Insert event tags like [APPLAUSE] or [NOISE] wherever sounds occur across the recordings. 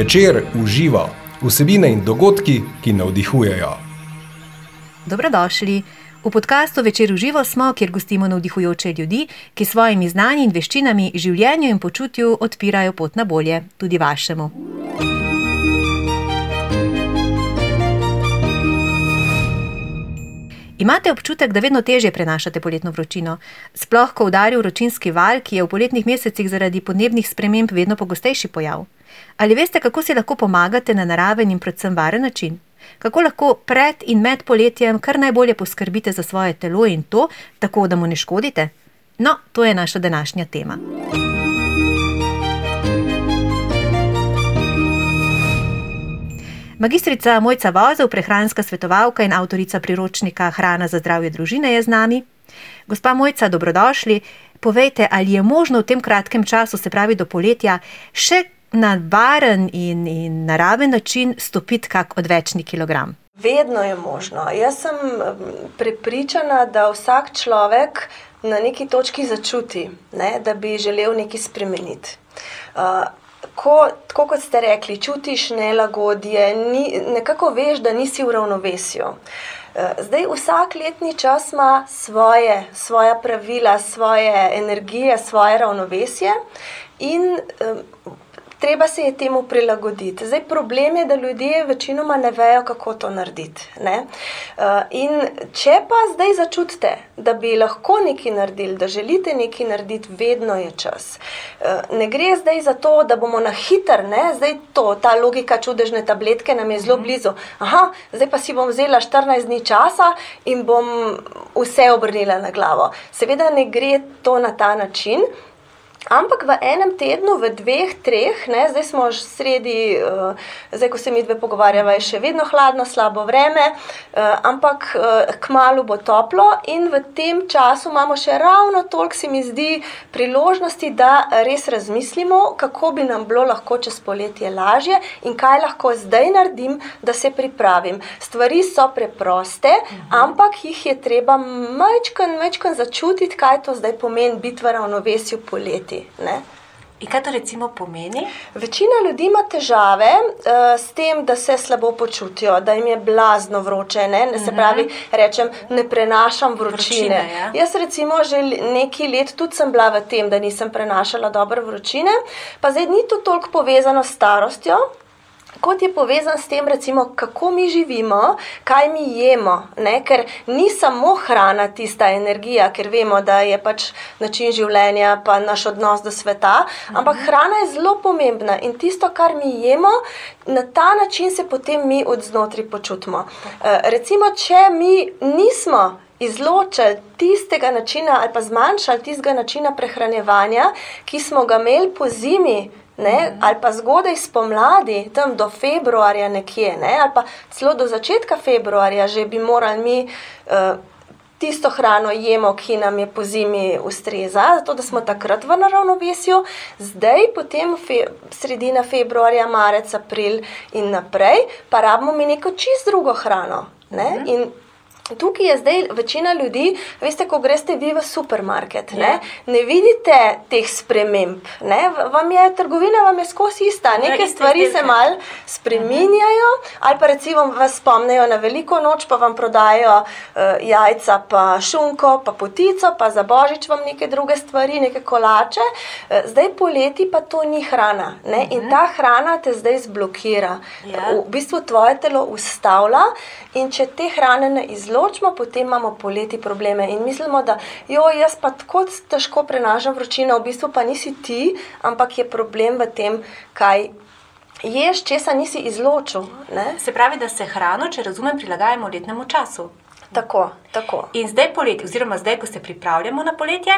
Večer uživa vsebine in dogodki, ki navdihujejo. Dobrodošli. V podkastu Večer uživo smo, kjer gostimo navdihujoče ljudi, ki s svojimi znanji in veščinami življenju in počutju odpirajo pot na bolje, tudi vašemu. Imate občutek, da vedno težje prenašate poletno vročino, sploh ko udari vročinski val, ki je v poletnih mesecih zaradi podnebnih sprememb vedno pogostejši pojav? Ali veste, kako si lahko pomagate na naraven in predvsem varen način? Kako lahko pred in med poletjem kar najbolje poskrbite za svoje telo in to, tako da mu ne škodite? No, to je naša današnja tema. Magistrica Mojca Vozev, prehranska svetovalka in avtorica priročnika Hrana za zdravje družine je z nami. Gospa Mojca, dobrodošli. Povejte, ali je možno v tem kratkem času, se pravi do poletja, še na varen in, in naraven način stopiti kak odvečni kilogram? Vedno je možno. Jaz sem prepričana, da vsak človek na neki točki začuti, ne, da bi želel nekaj spremeniti. Uh, ko, tako kot ste rekli, čutiš nelagodje, ni, nekako veš, da nisi v ravnovesju. Eh, zdaj, vsak letni čas ima svoje, svoje pravila, svoje energije, svoje ravnovesje, in treba se je temu prilagoditi. Zdaj, problem je, da ljudje večinoma ne vejo, kako to narediti. Ne? Uh, in če pa zdaj začutite, da bi lahko nekaj naredili, da želite nekaj narediti, vedno je čas. Uh, ne gre zdaj za to, da bomo na hiter, ne? zdaj to, ta logika čudežne tabletke nam je zelo mhm. blizu. Aha, zdaj pa si bom vzela 14 dni časa in bom vse obrnila na glavo. Seveda ne gre to na ta način. Ampak v enem tednu, v dveh, treh, ne, zdaj smo že sredi, uh, zdaj ko se mi dve pogovarjava, je še vedno hladno, slabo vreme, uh, ampak uh, kmalo bo toplo in v tem času imamo še ravno toliko, se mi zdi, priložnosti, da res razmislimo, kako bi nam bilo lahko čez poletje lažje in kaj lahko zdaj naredim, da se pripravim. Stvari so preproste, mhm. ampak jih je treba majčkan, majčkan začutiti, kaj to zdaj pomeni biti v ravnovesju poletje biti. Ne? In kaj to recimo pomeni? Večina ljudi ima težave uh, s tem, da se slabo počutijo, da jim je blazno vroče. Ne? Ne, se mhm. pravi, rečem, ne prenašam vročine. vročine ja. Jaz, recimo, že nekaj let tudi sem bila v tem, da nisem prenašala dobro vročine, pa zdaj ni to toliko povezano s starostjo kot je povezan s tem, recimo, kako mi živimo, kaj mi jemo. Ne? Ker ni samo hrana tista energija, ker vemo, da je pač način življenja, pa naš odnos do sveta, ampak mhm. hrana je zelo pomembna in tisto, kar mi jemo, na ta način se potem mi od znotraj počutimo. Uh, recimo, če mi nismo. Izločili tistega načina, ali pa zmanjšali tistega načina prehranevanja, ki smo ga imeli po zimi, ne, ali pa zgodaj spomladi, tam do februarja, nekje, ne, ali pa celo do začetka februarja, že bi morali mi uh, tisto hrano jemo, ki nam je po zimi ustreza, zato da smo takrat v ravnovesju, zdaj, potem fe, sredina februarja, marec, april in naprej, pa rabimo mi neko čist drugo hrano. Ne, mhm. in Tukaj je zdaj večina ljudi, veste, ko greste vi v supermarket, ne, ja. ne vidite teh sprememb. Ne, vam je trgovina, vam je skozi ista, neke stvari se mal spreminjajo, ali pa recimo vas spomnejo na veliko noč, pa vam prodajo uh, jajca, pa šunko, pa potico, pa za božič vam neke druge stvari, neke kolače. Uh, zdaj poleti pa to ni hrana ne, in mhm. ta hrana te zdaj zblokira. Ja. V bistvu tvoje telo ustavlja in če te hrane ne izločiš, odločimo, potem imamo poleti probleme in mislimo, da jo, jaz pa tako težko prenašam vročino, v bistvu pa nisi ti, ampak je problem v tem, kaj. Ješ, česa nisi izločil. Ne? Se pravi, da se hrano, če razumem, prilagajamo letnemu času. Tako, tako. In zdaj, poletje, oziroma zdaj, ko se pripravljamo na poletje,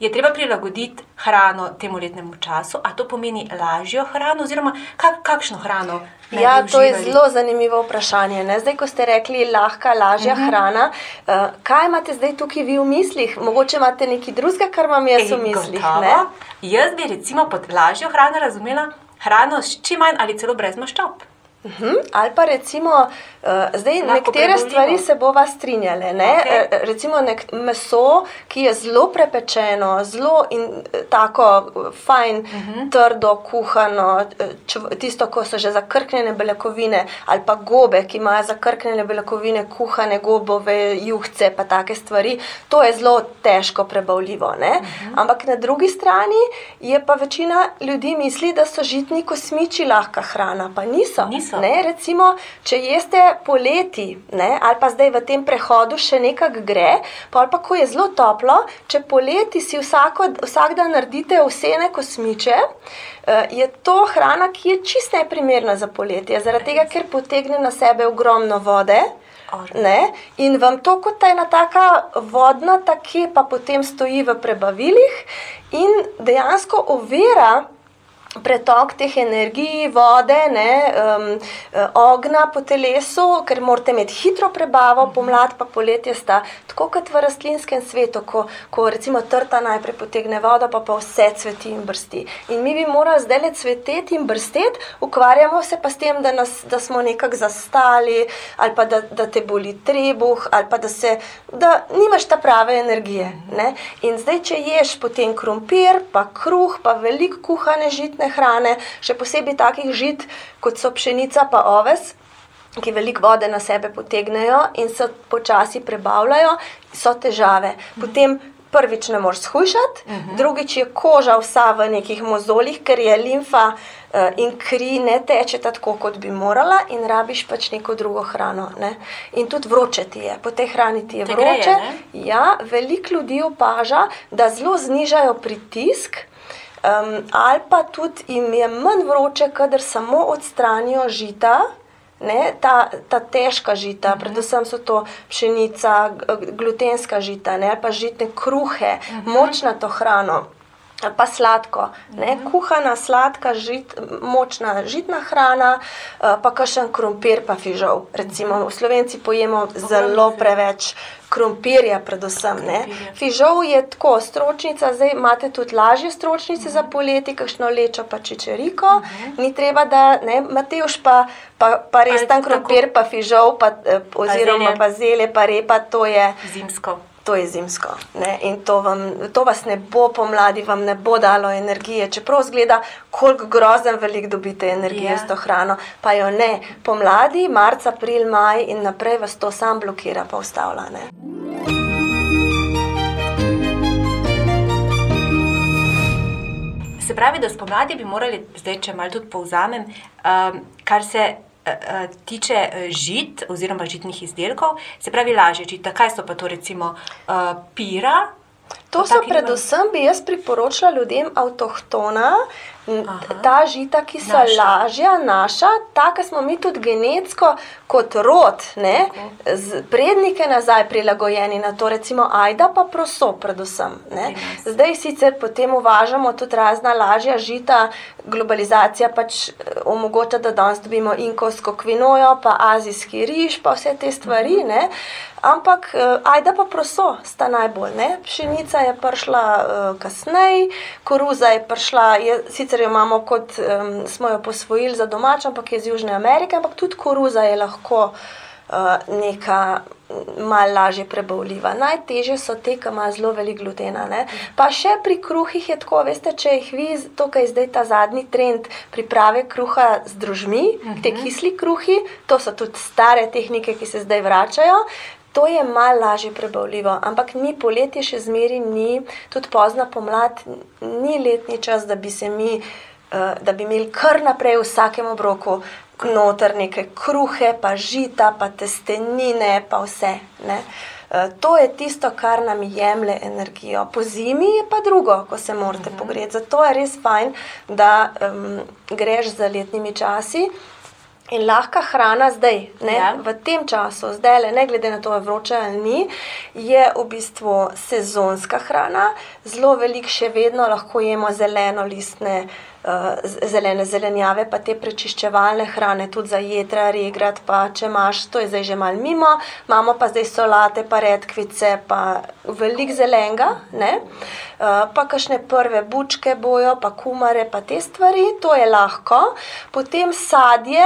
je treba prilagoditi hrano temu letnemu času. A to pomeni lažjo hrano, oziroma kak, kakšno hrano? Ja, to je zelo zanimivo vprašanje. Ne? Zdaj, ko ste rekli, lahka, lažja uh mhm. -huh. hrana, uh, kaj imate zdaj tukaj vi v mislih? Mogoče imate nekaj drugega, kar vam jaz v mislih. Jaz bi recimo pod lažjo hrano razumela hrano s čim manj ali celo brez maščob. Uh mhm. -huh. Ali pa recimo, uh, zdaj Lahko nekatere preboljivo. stvari se bova strinjale. Okay. Uh, recimo nek meso, ki je zelo prepečeno, zelo in tako fajn, uh mhm. -huh. trdo, kuhano, čv, tisto, ko so že zakrknjene beljakovine, ali pa gobe, ki imajo zakrknjene beljakovine, kuhane gobove, juhce, pa take stvari. To je zelo težko prebavljivo. Uh mhm. -huh. Ampak na drugi strani je pa večina ljudi misli, da so žitni kosmiči lahka hrana, pa niso. niso. Ne, recimo, če jeste poleti, ne, ali pa zdaj v tem prehodu še nekaj gre, pa, pa ko je zelo toplo, če poleti si vsako, vsak dan naredite vsene kosmiče, eh, je to hrana, ki je čist neprimerna za poletje, zaradi tega, ker potegne na sebe ogromno vode. Ne? In vam to kot ena taka vodna, taki pa potem stoji v prebavilih in dejansko ovira pretok teh energij, vode, ne, um, ognja po telesu, ker morate imeti hitro prebavo, pomlad pa poletje sta tako kot v rastlinskem svetu, ko, ko recimo trta najprej potegne vodo, pa pa vse cveti in brsti. In mi bi morali zdaj le cveteti in brsteti, ukvarjamo se pa s tem, da, nas, da smo nekako zastali, ali pa da, da te boli trebuh, ali pa da, se, da nimaš ta prave energije. Ne. In zdaj, če ješ potem krompir, pa kruh, pa veliko kuhane žitne, žitne hrane, še posebej takih žit, kot so pšenica pa oves, ki veliko vode na sebe potegnejo in se počasi prebavljajo, so težave. Potem prvič ne moreš shujšati, uh mhm. -huh. drugič je koža vsa v nekih mozolih, ker je limfa uh, in kri ne teče tako, kot bi morala, in rabiš pač neko drugo hrano. Ne? In tudi vroče ti je, po tej hrani ti je vroče. Greje, ja, veliko ljudi opaža, da zelo znižajo pritisk. Um, ali pa tudi jim je manj vroče, kadar samo odstranijo žita, ne, ta, ta težka žita, uh mhm. -huh. predvsem so to pšenica, glutenska žita, ne, pa žitne kruhe, uh mhm. -huh. močna to hrano pa sladko, ne? Mhm. kuhana, sladka, žit, močna žitna hrana, eh, pa kakšen krompir, pa fižol. Recimo, v Slovenci pojemo zelo preveč krompirja, predvsem. Fižol je tako, stročnica, zdaj imate tudi lažje stročnice za poletje, kakšno lečo, pa čičeriko, uh mhm. -huh. ni treba, da ne, Mateoš pa, pa, pa res tam krompir, pa fižol, pa, eh, oziroma pa zele, pa repa, to je zimsko to je zimsko. Ne? In to, vam, to vas ne bo pomladi, vam ne bo dalo energije. Čeprav zgleda, koliko grozen velik dobite energije yeah. s ja. to hrano, pa jo ne. Pomladi, marca, april, maj in naprej vas to sam blokira, pa ustavlja. Ne? Se pravi, da spomladi bi morali, zdaj če malo tudi povzamem, um, kar se tiče uh, žit oziroma žitnih izdelkov, se pravi lažje žita. Kaj so pa to recimo uh, pira? To so predvsem, bi jaz priporočila ljudem avtohtona, Aha. ta žita, ki so naša. lažja, naša, tako smo mi tudi genetsko, kot rod, prednike nazaj prilagojeni na to, recimo ajda, pa proso, predvsem. Zdaj sicer potem uvažamo tudi razna lažja žita, globalizacija pač eh, omogoča, da danes dobimo inkovsko kvinojo, pa azijski riž, pa vse te stvari. Ne? Ampak eh, ajda pa proso sta najbolj. Ne? Pšenica je prišla uh, kasneje, koruza je prišla, je, sicer jo imamo kot um, smo jo posvojili za domač, ampak je iz Južne Amerike, ampak tudi koruza je lahko uh, neka malo lažje prebavljiva. Najtežje so te, ki imajo zelo veliko glutena. Ne? Pa še pri kruhih je tako, veste, če jih vi, to, kar je zdaj ta zadnji trend priprave kruha z družmi, uh -huh. te mhm. kisli kruhi, to so tudi stare tehnike, ki se zdaj vračajo. To je malo lažje prebavljivo, ampak ni poletje še zmeri, ni tudi pozna pomlad, ni letni čas, da bi se mi, uh, da bi imeli kar naprej v vsakem obroku noter neke kruhe, pa žita, pa testenine, pa vse. Ne? Eh, to je tisto, kar nam jemlje energijo. Po zimi je pa drugo, ko se morate mhm. pogreti. Zato je res fajn, da um, greš za letnimi časi. In lahka hrana zdaj, ne, ja. v tem času, zdaj, le, ne glede na to, ali vroče ali ni, je v bistvu sezonska hrana. Zelo veliko še vedno lahko jemo zeleno listne zelene zelenjave, pa te prečiščevalne hrane, tudi za jedra, regrat, pa če imaš, to je zdaj že mal mimo, imamo pa zdaj solate, pa redkvice, pa velik zelenga, ne? Uh, pa kakšne prve bučke bojo, pa kumare, pa te stvari, to je lahko. Potem sadje,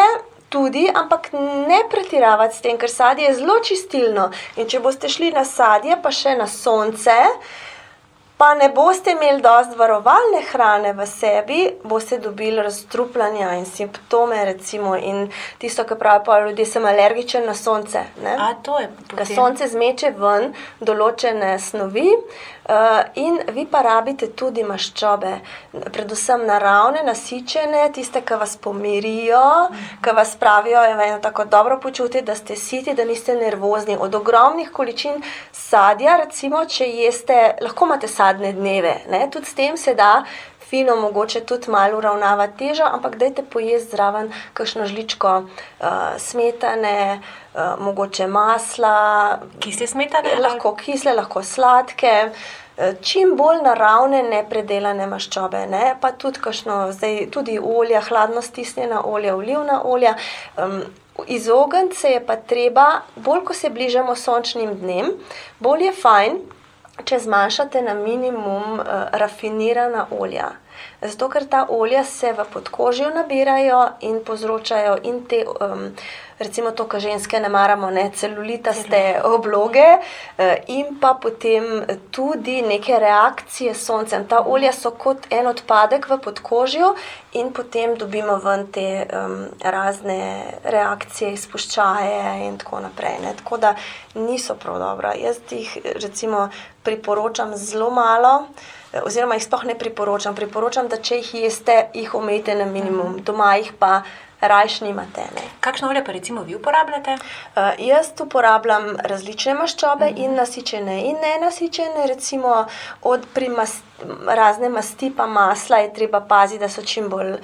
tudi, ampak ne pretiravati s tem, ker sadje je zelo čistilno. In če boste šli na sadje, pa še na sonce, pa ne boste imeli dovolj varovalne hrane v sebi, boste dobili razstrupljanja in simptome. Recimo, in tisto, kar pravijo ljudje, sem alergičen na sonce. Ker sonce zmeče ven določene snovi. Uh, in vi pa rabite tudi maščobe, predvsem naravne, nasičene, tiste, ki vas pomirijo, ki vas pravijo, da je tako dobro počutiti, da ste siti, da niste nervozni. Od ogromnih količin sadja, recimo, če jeste, lahko imate sadne dneve, ne? tudi s tem se da. Fino, mogoče tudi malo uravnavati težo, ampak dajte pojesti zraven kakšno žličko uh, smetane, uh, mogoče masla. Kisle smetane? Lahko kisle, lahko sladke. Uh, čim bolj naravne, nepredelane maščobe, ne? pa tudi, kašno, zdaj, tudi olja, hladno stisnjena olja, olivna olja. Um, Izogniti se je pa treba, bolj ko se bližamo sončnim dnem, bolj je fajn, če zmanjšate na minimum uh, rafinirana olja. Zato, ker ta olja se v podkožju nabirajo in povzročajo in te. Um, recimo to, kar ženske ne maramo, ne celulitaste obloge eh, in pa potem tudi neke reakcije s soncem. Ta olja so kot en odpadek v podkožju in potem dobimo ven te um, razne reakcije, izpuščaje in tako naprej. Ne. Tako da niso prav dobra. Jaz jih recimo priporočam zelo malo. Eh, oziroma, jih sploh ne priporočam. Priporočam, da če jih jeste, jih omejite na minimum, doma jih pa rajš nimate. Ne. Kakšno olje pa recimo vi uporabljate? Uh, jaz uporabljam različne maščobe, mm -hmm. in nasičene, in nenasičene, recimo od primasti razne masti, pa masla, je treba paziti, da so čim bolj uh,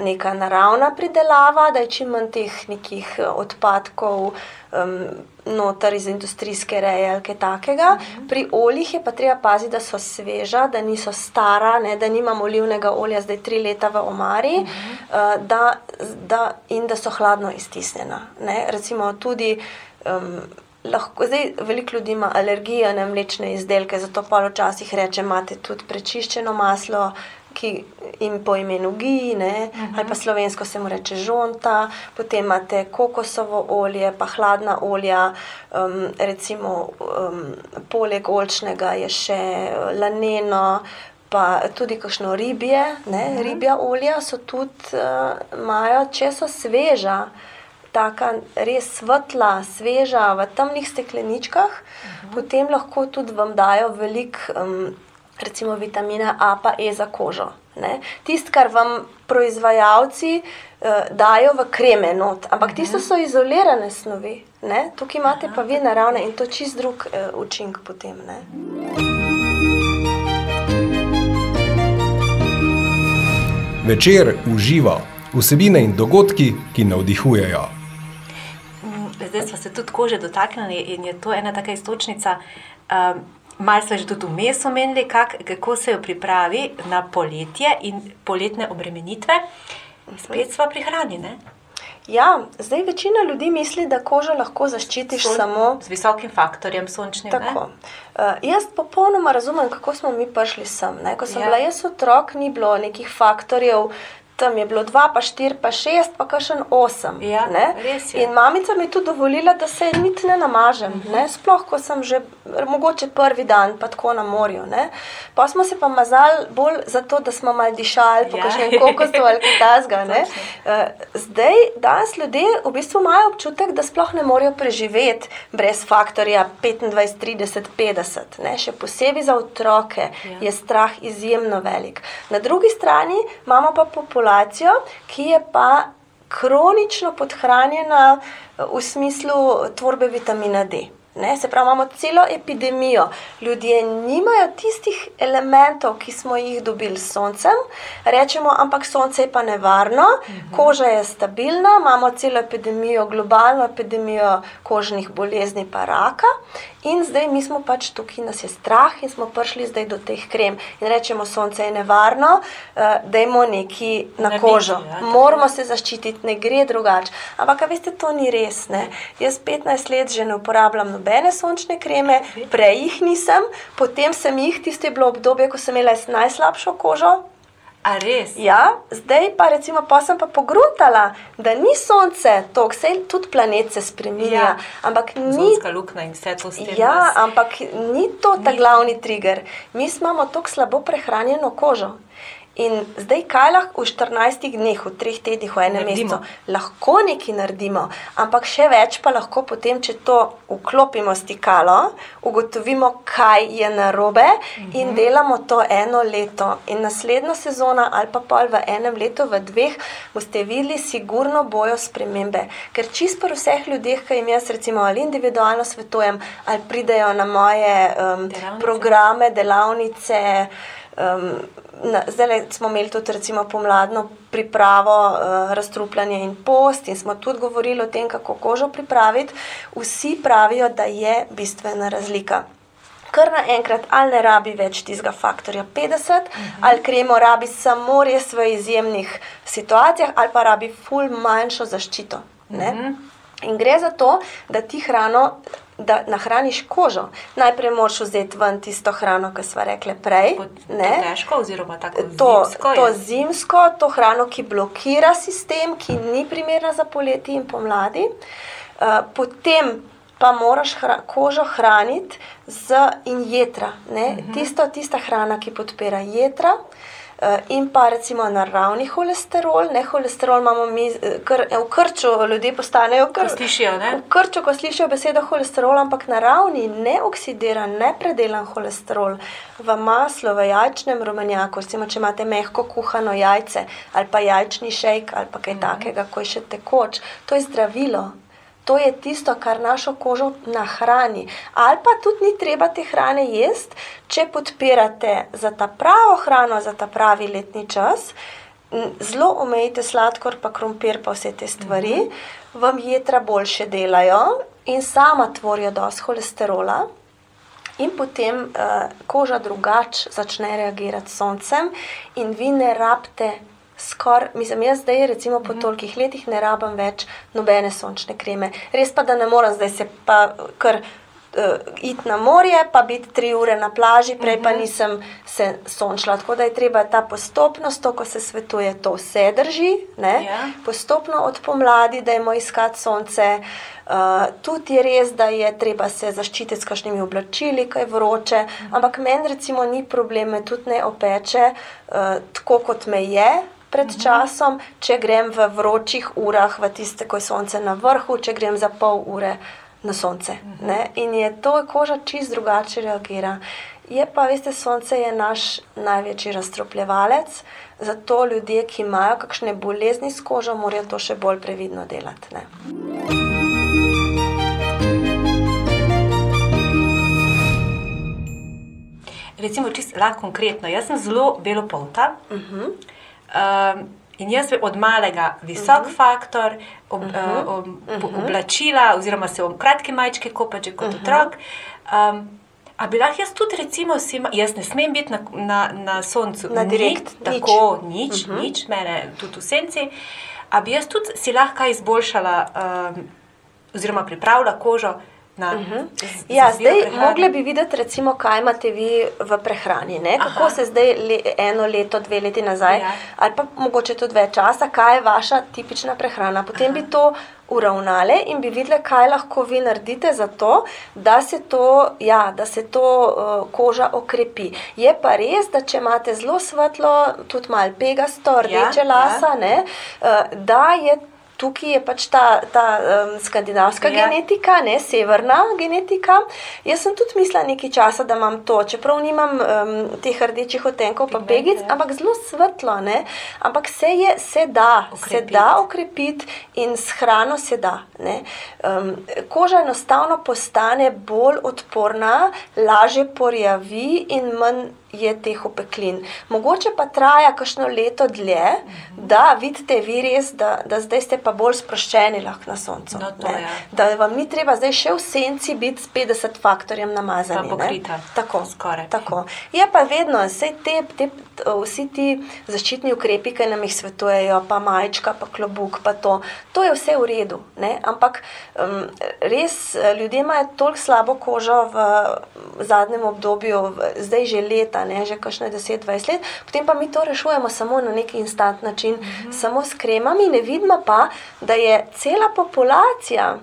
neka naravna pridelava, da je čim manj teh nekih eh, odpadkov. Um, Notar iz industrijske reje ali kaj takega. Uh mhm. -huh. Pri oljih je pa treba paziti, da so sveža, da niso stara, ne, da nimamo olivnega olja zdaj tri leta v omari uh -huh. uh, da, da, in da so hladno iztisnjena. Ne. Recimo tudi um, lahko, zdaj veliko ljudi ima alergijo na mlečne izdelke, zato pa včasih reče, imate tudi prečiščeno maslo. Ki jim po imenu gine, uh -huh. ali pa slovensko se mu reče žonta, potem imate kokosovo olje, pa hladna olja, um, recimo um, poleg olčnega je še laneno, pa tudi kakšno ribje, uh -huh. ribja olja so tudi, uh, imajo, če so sveža tako res svetla, sveža, v temnih stekleničkah, uh -huh. potem lahko tudi vam dajo veliko, um, recimo, vitamina A, pa E za kožo. Tisto, kar vam proizvajalci uh, dajo v kreme, not. ampak uh -huh. tisto so izolirane snovi, ne? tukaj imate pa vi naravne in to čist drug uh, učinek potem. Ne? Večer uživa vsebine in dogodki, ki navdihujejo zdaj smo se tudi kože dotaknili in je to ena taka istočnica. Um, Mal smo že tudi vmes omenili, kak, kako se jo pripravi na poletje in poletne obremenitve, spet smo prihranjeni. Ja, zdaj večina ljudi misli, da kožo lahko zaščitiš Son, samo z visokim faktorjem sončnim. Tako. Uh, jaz popolnoma razumem, kako smo mi prišli sem. Ne? Ko sem ja. bila jaz otrok, ni bilo nekih faktorjev, tam je bilo dva, pa štiri, pa šest, pa kar še osem. Ja, in mamica mi je tudi dovolila, da se niti ne namažem. Uh -huh. ne? Sploh, ko sem že mogoče prvi dan, pa tako na morju. Ne? Pa smo se pa mazali bolj zato, da smo malo dišali, še ja. koliko so ali kaj [LAUGHS] tasga. Uh, zdaj, danes ljudje v bistvu imajo občutek, da sploh ne morejo preživeti brez faktorja 25, 30, 50. Ne? Še posebej za otroke ja. je strah izjemno velik. Na drugi strani imamo pa populacijo populacijo, ki je pa kronično podhranjena v smislu tvorbe vitamina D. Ne, se pravi, imamo celo epidemijo. Ljudje nimajo tistih elementov, ki smo jih dobili s soncem. Rečemo, ampak sonce je pa nevarno, mhm. koža je stabilna, imamo celo epidemijo, globalno epidemijo kožnih bolezni, pa raka. In zdaj mi smo pač tukaj, nas je strah in smo prišli zdaj do teh krem. In rečemo, sonce je nevarno, uh, da imamo neki na kožo. Ja, Moramo se zaščititi, ne gre drugače. Ampak, veste, to ni res. Ne? Jaz 15 let že ne uporabljam nobene sončne kreme, prej jih nisem, potem sem jih, tisto je bilo obdobje, ko sem imela najslabšo kožo. A res? Ja, zdaj pa recimo, pa sem pa pogruntala, da ni sonce to, vse tudi planet se spremenja. Ja. Ampak ni. luknja in vse to stvari. Ja, nas... ampak ni to ta glavni trigger. Mi imamo tako slabo prehranjeno kožo. In zdaj, kaj lahko v 14 dneh, v 3 tednih, v enem mesecu, lahko nekaj naredimo, ampak še več pa lahko potem, če to vklopimo stikalo, ugotovimo, kaj je narobe in mhm. delamo to eno leto. In naslednjo sezono, ali pa pol v enem letu, v dveh, boste videli, sigurno bojo spremembe. Ker čisto pri vseh ljudeh, ki jim jaz recimo ali individualno svetujem, ali pridejo na moje um, delavnice. programe, delavnice. Um, zdaj smo imeli tudi recimo pomladno pripravo, uh, razstrupljanje in post, in smo tudi govorili o tem, kako kožo pripraviti. Vsi pravijo, da je bistvena razlika. Ker naenkrat ali ne rabi več tistega faktorja 50, uh -huh. ali kremo rabi samo res v izjemnih situacijah, ali pa rabi ful manjšo zaščito. Uh mhm. In gre za to, da ti hrano da nahraniš kožo. Najprej moraš vzeti ven tisto hrano, ki smo rekli prej. Težko, oziroma tako to, zimsko. To zimsko, to hrano, ki blokira sistem, ki ni primerna za poletje in pomladi. Uh, potem pa moraš hra, kožo hraniti z in jedra. Uh mhm. -huh. Tisto, tista hrana, ki podpira jedra. Eh, in pa recimo naravni holesterol, ne holesterol imamo mi, eh, kr, v krču ljudje postanejo kr, slišijo, v krču, ko slišijo besedo holesterol, ampak naravni, neoksidiran, nepredelan holesterol v maslu, v jajčnem rumenjaku, recimo, če imate mehko kuhano jajce ali pa jajčni šejk ali pa kaj mm -hmm. takega, ko je še tekoč, to je zdravilo. To je tisto, kar našo kožo nahrani. Ali pa tudi ni treba te hrane jesti, če podpirate za ta pravo hrano, za ta pravi letni čas. Zelo omejite sladkor, pa krompir, pa vse te stvari, uh mhm. -huh. vam jedra boljše delajo in sama tvorijo dosti holesterola. In potem uh, koža drugače začne reagirati s soncem, in vi ne rabite skoraj, mislim, jaz zdaj, recimo po -hmm. tolikih letih, ne rabim več nobene sončne kreme. Res pa, da ne morem zdaj se pa kar uh, iti na morje, pa biti tri ure na plaži, prej pa mhm. nisem se sončila. Tako da je treba ta postopnost, to, ko se svetuje, to vse drži, yeah. Ja. postopno od pomladi, da imamo iskati sonce. Uh, tudi je res, da je treba se zaščititi s kakšnimi oblačili, kaj je vroče, -hmm. ampak meni recimo ni problem, me tudi ne opeče, uh, tako kot me je, pred mhm. časom, če grem v vročih urah, v tiste, ko je sonce na vrhu, če grem za pol ure na sonce. Mhm. Ne? In je to, koža čist drugače reagira. Je pa, veste, sonce je naš največji razstropljevalec, zato ljudje, ki imajo kakšne bolezni s kožo, morajo to še bolj previdno delati. Ne? Recimo, čisto konkretno, jaz sem zelo belopolta. Uh mhm. -huh. Um, in jaz sem od malega visok uh mhm. -huh. faktor, ob, uh -huh. uh, ob, uh -huh. oblačila, oziroma se v kratki majčki kopače kot uh mhm. -huh. otrok. Um, A bi lahko jaz tudi, recimo, sima, jaz ne smem biti na, na, na soncu, na direkt, ni, tako nič, uh -huh. nič, mene tudi v senci. A bi jaz tudi si lahko izboljšala, um, oziroma pripravila kožo, Na, uh mhm. -huh. ja, zdaj, mogli bi videti, recimo, kaj imate vi v prehrani. Ne? Kako se zdaj le, eno leto, dve leti nazaj, ja. ali pa mogoče tudi več časa, kaj je vaša tipična prehrana. Potem Aha. bi to uravnali in bi videli, kaj lahko vi naredite za to, da se to, ja, da se to uh, koža okrepi. Je pa res, da če imate zelo svetlo, tudi malo pegasto, rdeče ja, lasa, ja. Ne, uh, da je tukaj je pač ta, ta um, skandinavska ja. genetika, ne severna genetika. Jaz sem tudi mislila nekaj časa, da imam to, čeprav nimam um, teh rdečih otenkov, pa pegic, ja. ampak zelo svetlo. Ne? Ampak se, je, se da, okrepit. se da okrepiti in s hrano se da. Um, koža enostavno postane bolj odporna, lažje porjavi in manj je teh opeklin. Mogoče pa traja kakšno leto dlje, uh -huh. da vidite vi res, da, da zdaj ste pa bolj sproščeni lahko na soncu. No, to, ja. Da vam ni treba zdaj še v senci biti s 50 faktorjem namazani. Tako, tako. Je pa vedno, vse te, te vsi ti zaščitni ukrepi, ki nam jih svetujejo, pa majčka, pa klobuk, pa to, to je vse v redu. Ne? Ampak um, res ljudje imajo toliko slabo kožo v, zadnjem obdobju, zdaj že leta, ne? že kakšne 10-20 let, potem pa mi to rešujemo samo na neki instant način, mm -hmm. samo s kremami, ne vidimo pa, da je cela populacija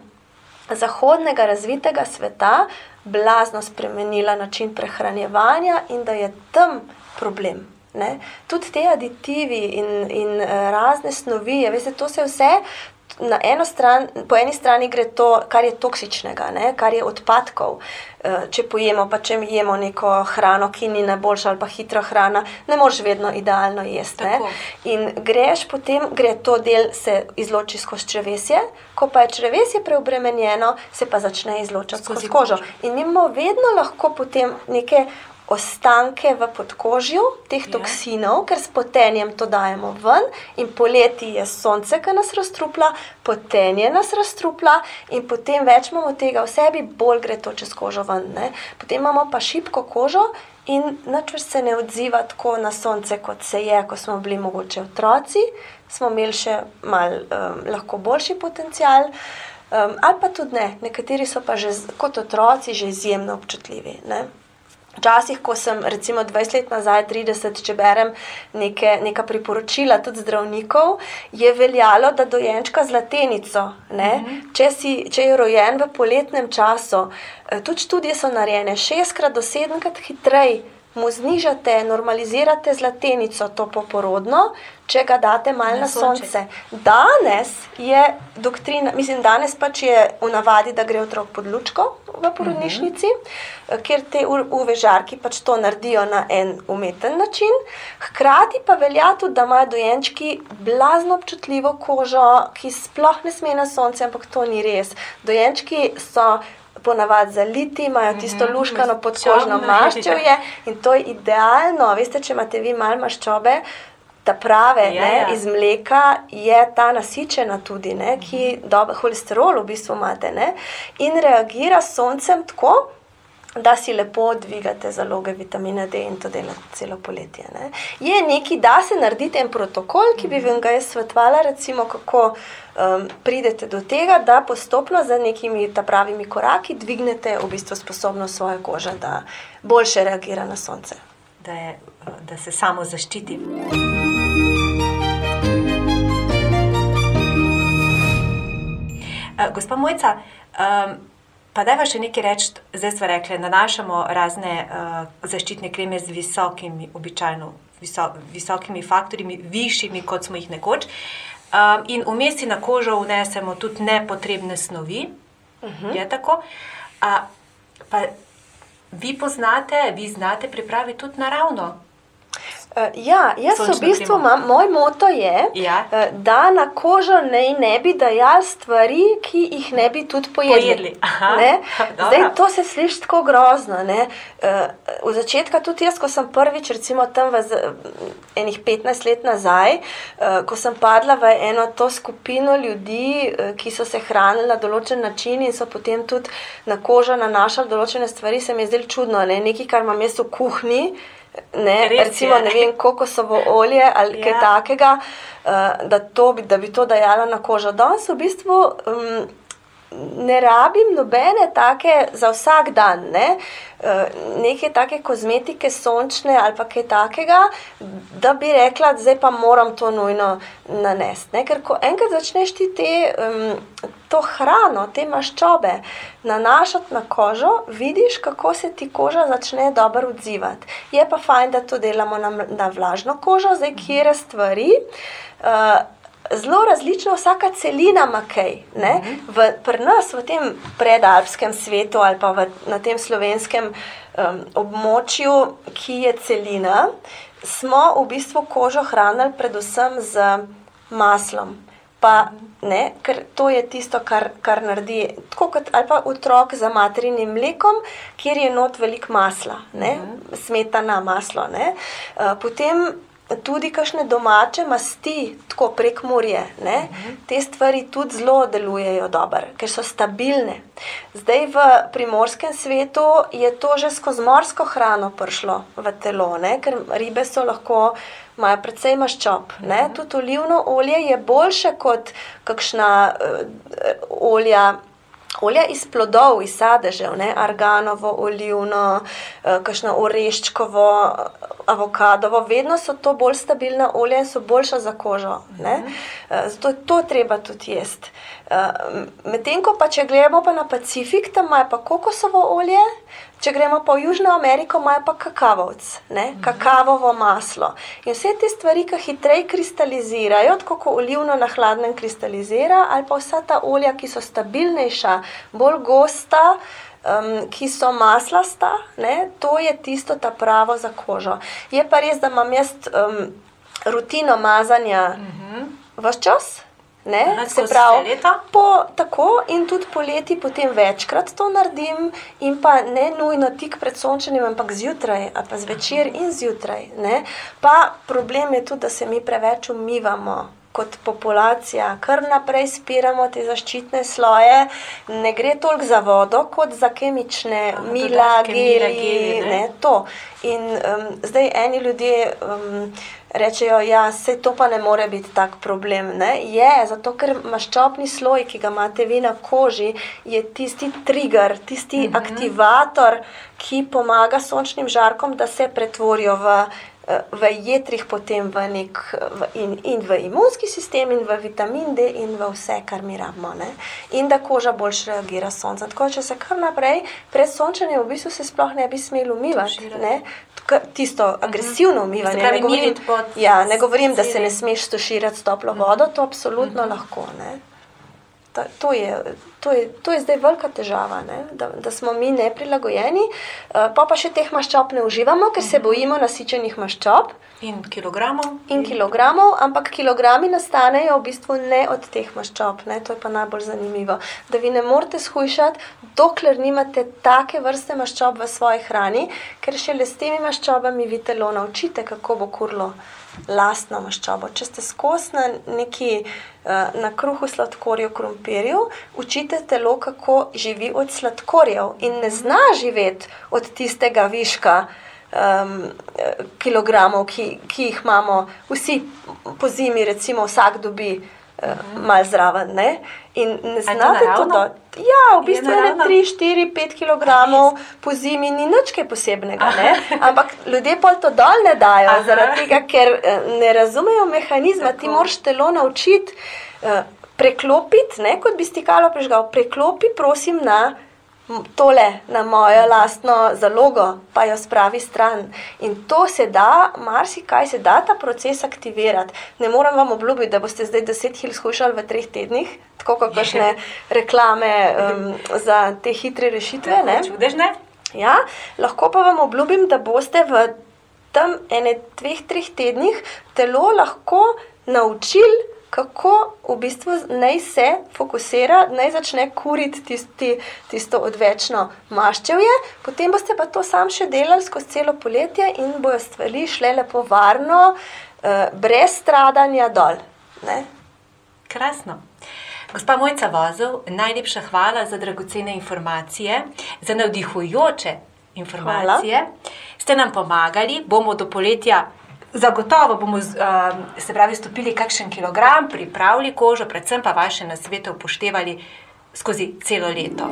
zahodnega razvitega sveta blazno spremenila način prehranjevanja in da je tam problem. Ne? Tudi te aditivi in, in eh, razne snovi, veste, to se vse na eno stran, po eni strani gre to, kar je toksičnega, ne, kar je odpadkov. Eh, če pojemo, pa če jemo neko hrano, ki ni najboljša ali pa hitra hrana, ne moreš vedno idealno jesti. In greš potem, gre to del se izloči skozi črvesje, ko pa je črvesje preobremenjeno, se pa začne izločati skozi, skozi kožo. In imamo vedno lahko potem neke ostanke v podkožju teh ja. toksinov, ker s potenjem to dajemo ven, in poleti je sonce, ki nas razstrupla, potenje nas razstrupla, in potem več imamo tega v sebi, bolj gre to čez kožo ven. Ne? Potem imamo pa šibko kožo. In načrst se ne odziva tako na sonce, kot se je, ko smo bili mogoče otroci, smo imeli še malo um, lahko boljši potencial, um, ali pa tudi ne. Nekateri so pa že kot otroci že izjemno občutljivi. Ne? Včasih, ko sem recimo 20 let nazaj, 30, če berem neke, neka priporočila tudi zdravnikov, je veljalo, da dojenčka z latenico, mm -hmm. če, si, če je rojen v poletnem času, eh, tudi študije so narejene šestkrat do sedemkrat hitreje mu znižate, normalizirate zlatenico, to poporodno, če ga date malo na, na sonce. sonce. Danes je doktrina, mislim, danes pač je v navadi, da gre otrok pod lučko v porodnišnici, uh mhm. -huh. ker te uvežarki pač to naredijo na en umeten način. Hkrati pa velja tudi, da imajo dojenčki blazno občutljivo kožo, ki sploh ne sme na sonce, ampak to ni res. Dojenčki so ponavadi zaliti, imajo tisto mhm, luškano podkožno [LAUGHS] maščevje in to je idealno. Veste, če imate vi malo maščobe, ta prave ja, ne, ja. iz mleka je ta nasičena tudi, ne, ki mhm. dobro holesterol v bistvu imate ne, in reagira s soncem tako da si lepo dvigate zaloge vitamina D in to dela celo poletje. Ne. Je neki, da se naredite en protokol, ki bi vam ga jaz svetovala, recimo, kako um, pridete do tega, da postopno za nekimi ta pravimi koraki dvignete v bistvu sposobnost svoje kože, da boljše reagira na sonce. Da, je, da se samo zaščiti. Uh, gospa Mojca, um, Pa da je še nekaj reči, zdaj smo rekli, nanašamo razne uh, zaščitne kreme z visokimi, običajno viso, visokimi faktorji, višjimi kot smo jih nekoč. Um, in vmes na kožo vnesemo tudi nepotrebne snovi. Uh mhm. -huh. Je tako? Uh, pa vi poznate, vi znate pripraviti tudi naravno. Uh, ja, jaz v bistvu imam, moj moto je, ja. uh, da na kožo ne, ne bi dajali stvari, ki jih ne bi tudi pojedli. pojedli. Zdaj, to se sliši tako grozno. Uh, v začetku, tudi jaz, ko sem prvič, recimo tam v enih 15 let nazaj, uh, ko sem padla v eno to skupino ljudi, uh, ki so se hranili na določen način in so potem tudi na kožo nanašali določene stvari, se mi je zdelo čudno, ne? nekaj, kar imam jaz v kuhinji. Ne, recimo, ne vem, kokosovo olje ali ja. kaj takega, uh, da, to, da bi to dajala na kožo. Danes v bistvu um, ne rabim nobene take za vsak dan, ne? uh, neke take kozmetike, sončne ali pa kaj takega, da bi rekla, da zdaj pa moram to nujno nanesti. Ker ko enkrat začneš ti te, um, to hrano, te maščobe nanašati na kožo, vidiš, kako se ti koža začne dobro odzivati. Je pa fajn, da to delamo na, na vlažno kožo, zdaj kjer stvari. Uh, zelo različno, vsaka celina ima kaj. Mhm. Pri nas, v tem predalpskem svetu ali pa v, na tem slovenskem um, območju, ki je celina, smo v bistvu kožo hranili predvsem z maslom. Pa, ne, ker to je tisto, kar, kar naredi, tako kot ali pa otrok za materinim mlekom, kjer je not veliko masla, ne, mhm. smetana maslo. Ne. Uh, potem tudi kakšne domače masti, tako prek morja, te stvari tudi zelo delujejo dobro, ker so stabilne. Zdaj v primorskem svetu je to že skozi morsko hrano prišlo v telo, ne? ker ribe so lahko. Imajo precej maščob. Uh -huh. Tudi olivno olje je boljše kot kakšna uh, olja, olja iz plodov, iz sadežev, ne? arganovo, olivno, uh, kakšno oreščkovo, avokadovo, vedno so to bolj stabilna olja in so boljša za kožo. Ne? Zato to treba tudi jesti. Medtem ko pa če gledamo pa na Pacifik, tam imajo pa kokosovo olje, če gremo pa v Južno Ameriko, imajo pa kakavovc, ne? kakavovo maslo. In vse te stvari, ki hitreje kristalizirajo, tako kot olivno na hladnem kristalizira, ali pa vsa ta olja, ki so stabilnejša, bolj gosta um, ki so maslasta, ne, to je tisto, ta pravo za kožo. Je pa res, da imam jaz um, rutino mazanja uh -huh. vse čas. Ne, se pravi, po, tako in tudi poleti, potem večkrat to naredim, in pa ne nujno tik pred sončenjem, ampak zjutraj, ali pa zvečer in zjutraj. Ne. Pa problem je tudi, da se mi preveč umivamo kot populacija, kar naprej spiramo te zaščitne sloje, ne gre toliko za vodo, kot za kemične, Aha, mila, geli. geli ne? Ne, in um, zdaj eni ljudje. Um, Rečejo, da ja, se to pa ne more biti tak problem. Ne? Je, zato ker maščobni sloj, ki ga imate vi na koži, je tisti trigger, tisti mm -hmm. aktivator, ki pomaga sončnim žarkom, da se pretvorijo v v jedrih, potem v nek, v, in, in v imunski sistem, in v vitamin D, in v vse, kar mi rabimo. Ne? In da koža bolj reagira sonce. Tako če se kar naprej, pred sončenjem, v bistvu se sploh ne bi smeli umivati. Ne? Tisto mhm. agresivno umivanje. Ne govorim, ja, ne govorim da se ne smeš stuširati s toplo vodo, to absolutno uh mhm. -huh. lahko. Ne? Ta, to, je, to, je, to je zdaj velika težava, da, da smo mi neprilagojeni, uh, pa pa še teh maščob ne uživamo, ker se mhm. bojimo nasičenih maščob. In kilogramov. In kilogramov, ampak kilogrami nastanejo v bistvu ne od teh maščob. Ne? To je pa najbolj zanimivo. Da vi ne morete shujšati, dokler nimate take vrste maščob v svoji hrani, ker šele s temi maščobami vi telo naučite, kako bo kurlo lastno maščobo. Če ste skozi na neki uh, na kruhu sladkorju, krompirju, učite telo, kako živi od sladkorjev in ne zna živeti od tistega viška. Um, kilogramov, ki, ki jih imamo, vsi po zimi, recimo, vsak dobi uh, uh, malo zraven. Ne? In ne znate to dati. Ja, v bistvu je 3, 4, 5 kg po zimi, ni nič posebnega. [LAUGHS] Ampak ljudje pa to dol ne dajo, Aha. zaradi tega, ker eh, ne razumejo mehanizma. Tako. Ti moraš telo naučiti uh, preklopiti, ne kot bi stikalo prežgal, preklopi, prosim, na tole na mojo lastno zalogo, pa jo spravi stran. In to se da, marsikaj se da ta proces aktivirati. Ne morem vam obljubiti, da boste zdaj 10 kil skušali v treh tednih, tako kot kakšne [LAUGHS] reklame um, za te hitre rešitve. Ne? Čudež, ne? Ja, lahko pa vam obljubim, da boste v tem ene, dveh, treh tednih telo lahko naučili kako v bistvu naj se fokusira, naj začne kuriti tisti, tisto odvečno maščevje, potem boste pa to sam še delali skozi celo poletje in bojo stvari šle lepo varno, eh, brez stradanja dol. Ne? Krasno. Gospa Mojca Vozov, najlepša hvala za dragocene informacije, za navdihujoče informacije. Hvala. Ste nam pomagali, bomo do poletja Zagotovo bomo uh, se pravi stopili kakšen kilogram, pripravili kožo, predvsem pa vaše nasvete upoštevali skozi celo leto.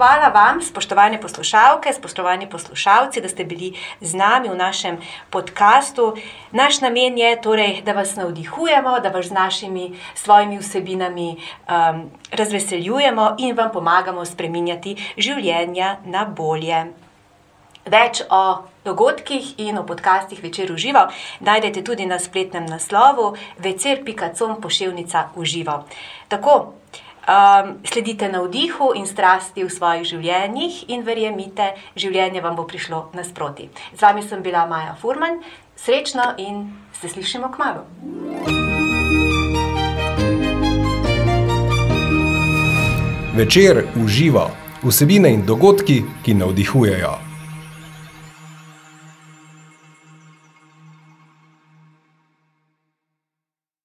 Hvala vam, spoštovane poslušalke, spoštovani poslušalci, da ste bili z nami v našem podkastu. Naš namen je torej, da vas navdihujemo, da vas z našimi svojimi vsebinami um, razveseljujemo in vam pomagamo spreminjati življenja na bolje. Več o dogodkih in o podcastih večer uživo najdete tudi na spletnem naslovu večer.com pošiljka uživo. Tako, Um, sledite na vdihu in strasti v svojih življenjih, in verjemite, življenje vam bo prišlo nasproti. Z vami sem bila Maja Furman, srečno in se slišimo k malu. Večer uživa vsebine in dogodki, ki navdihujejo.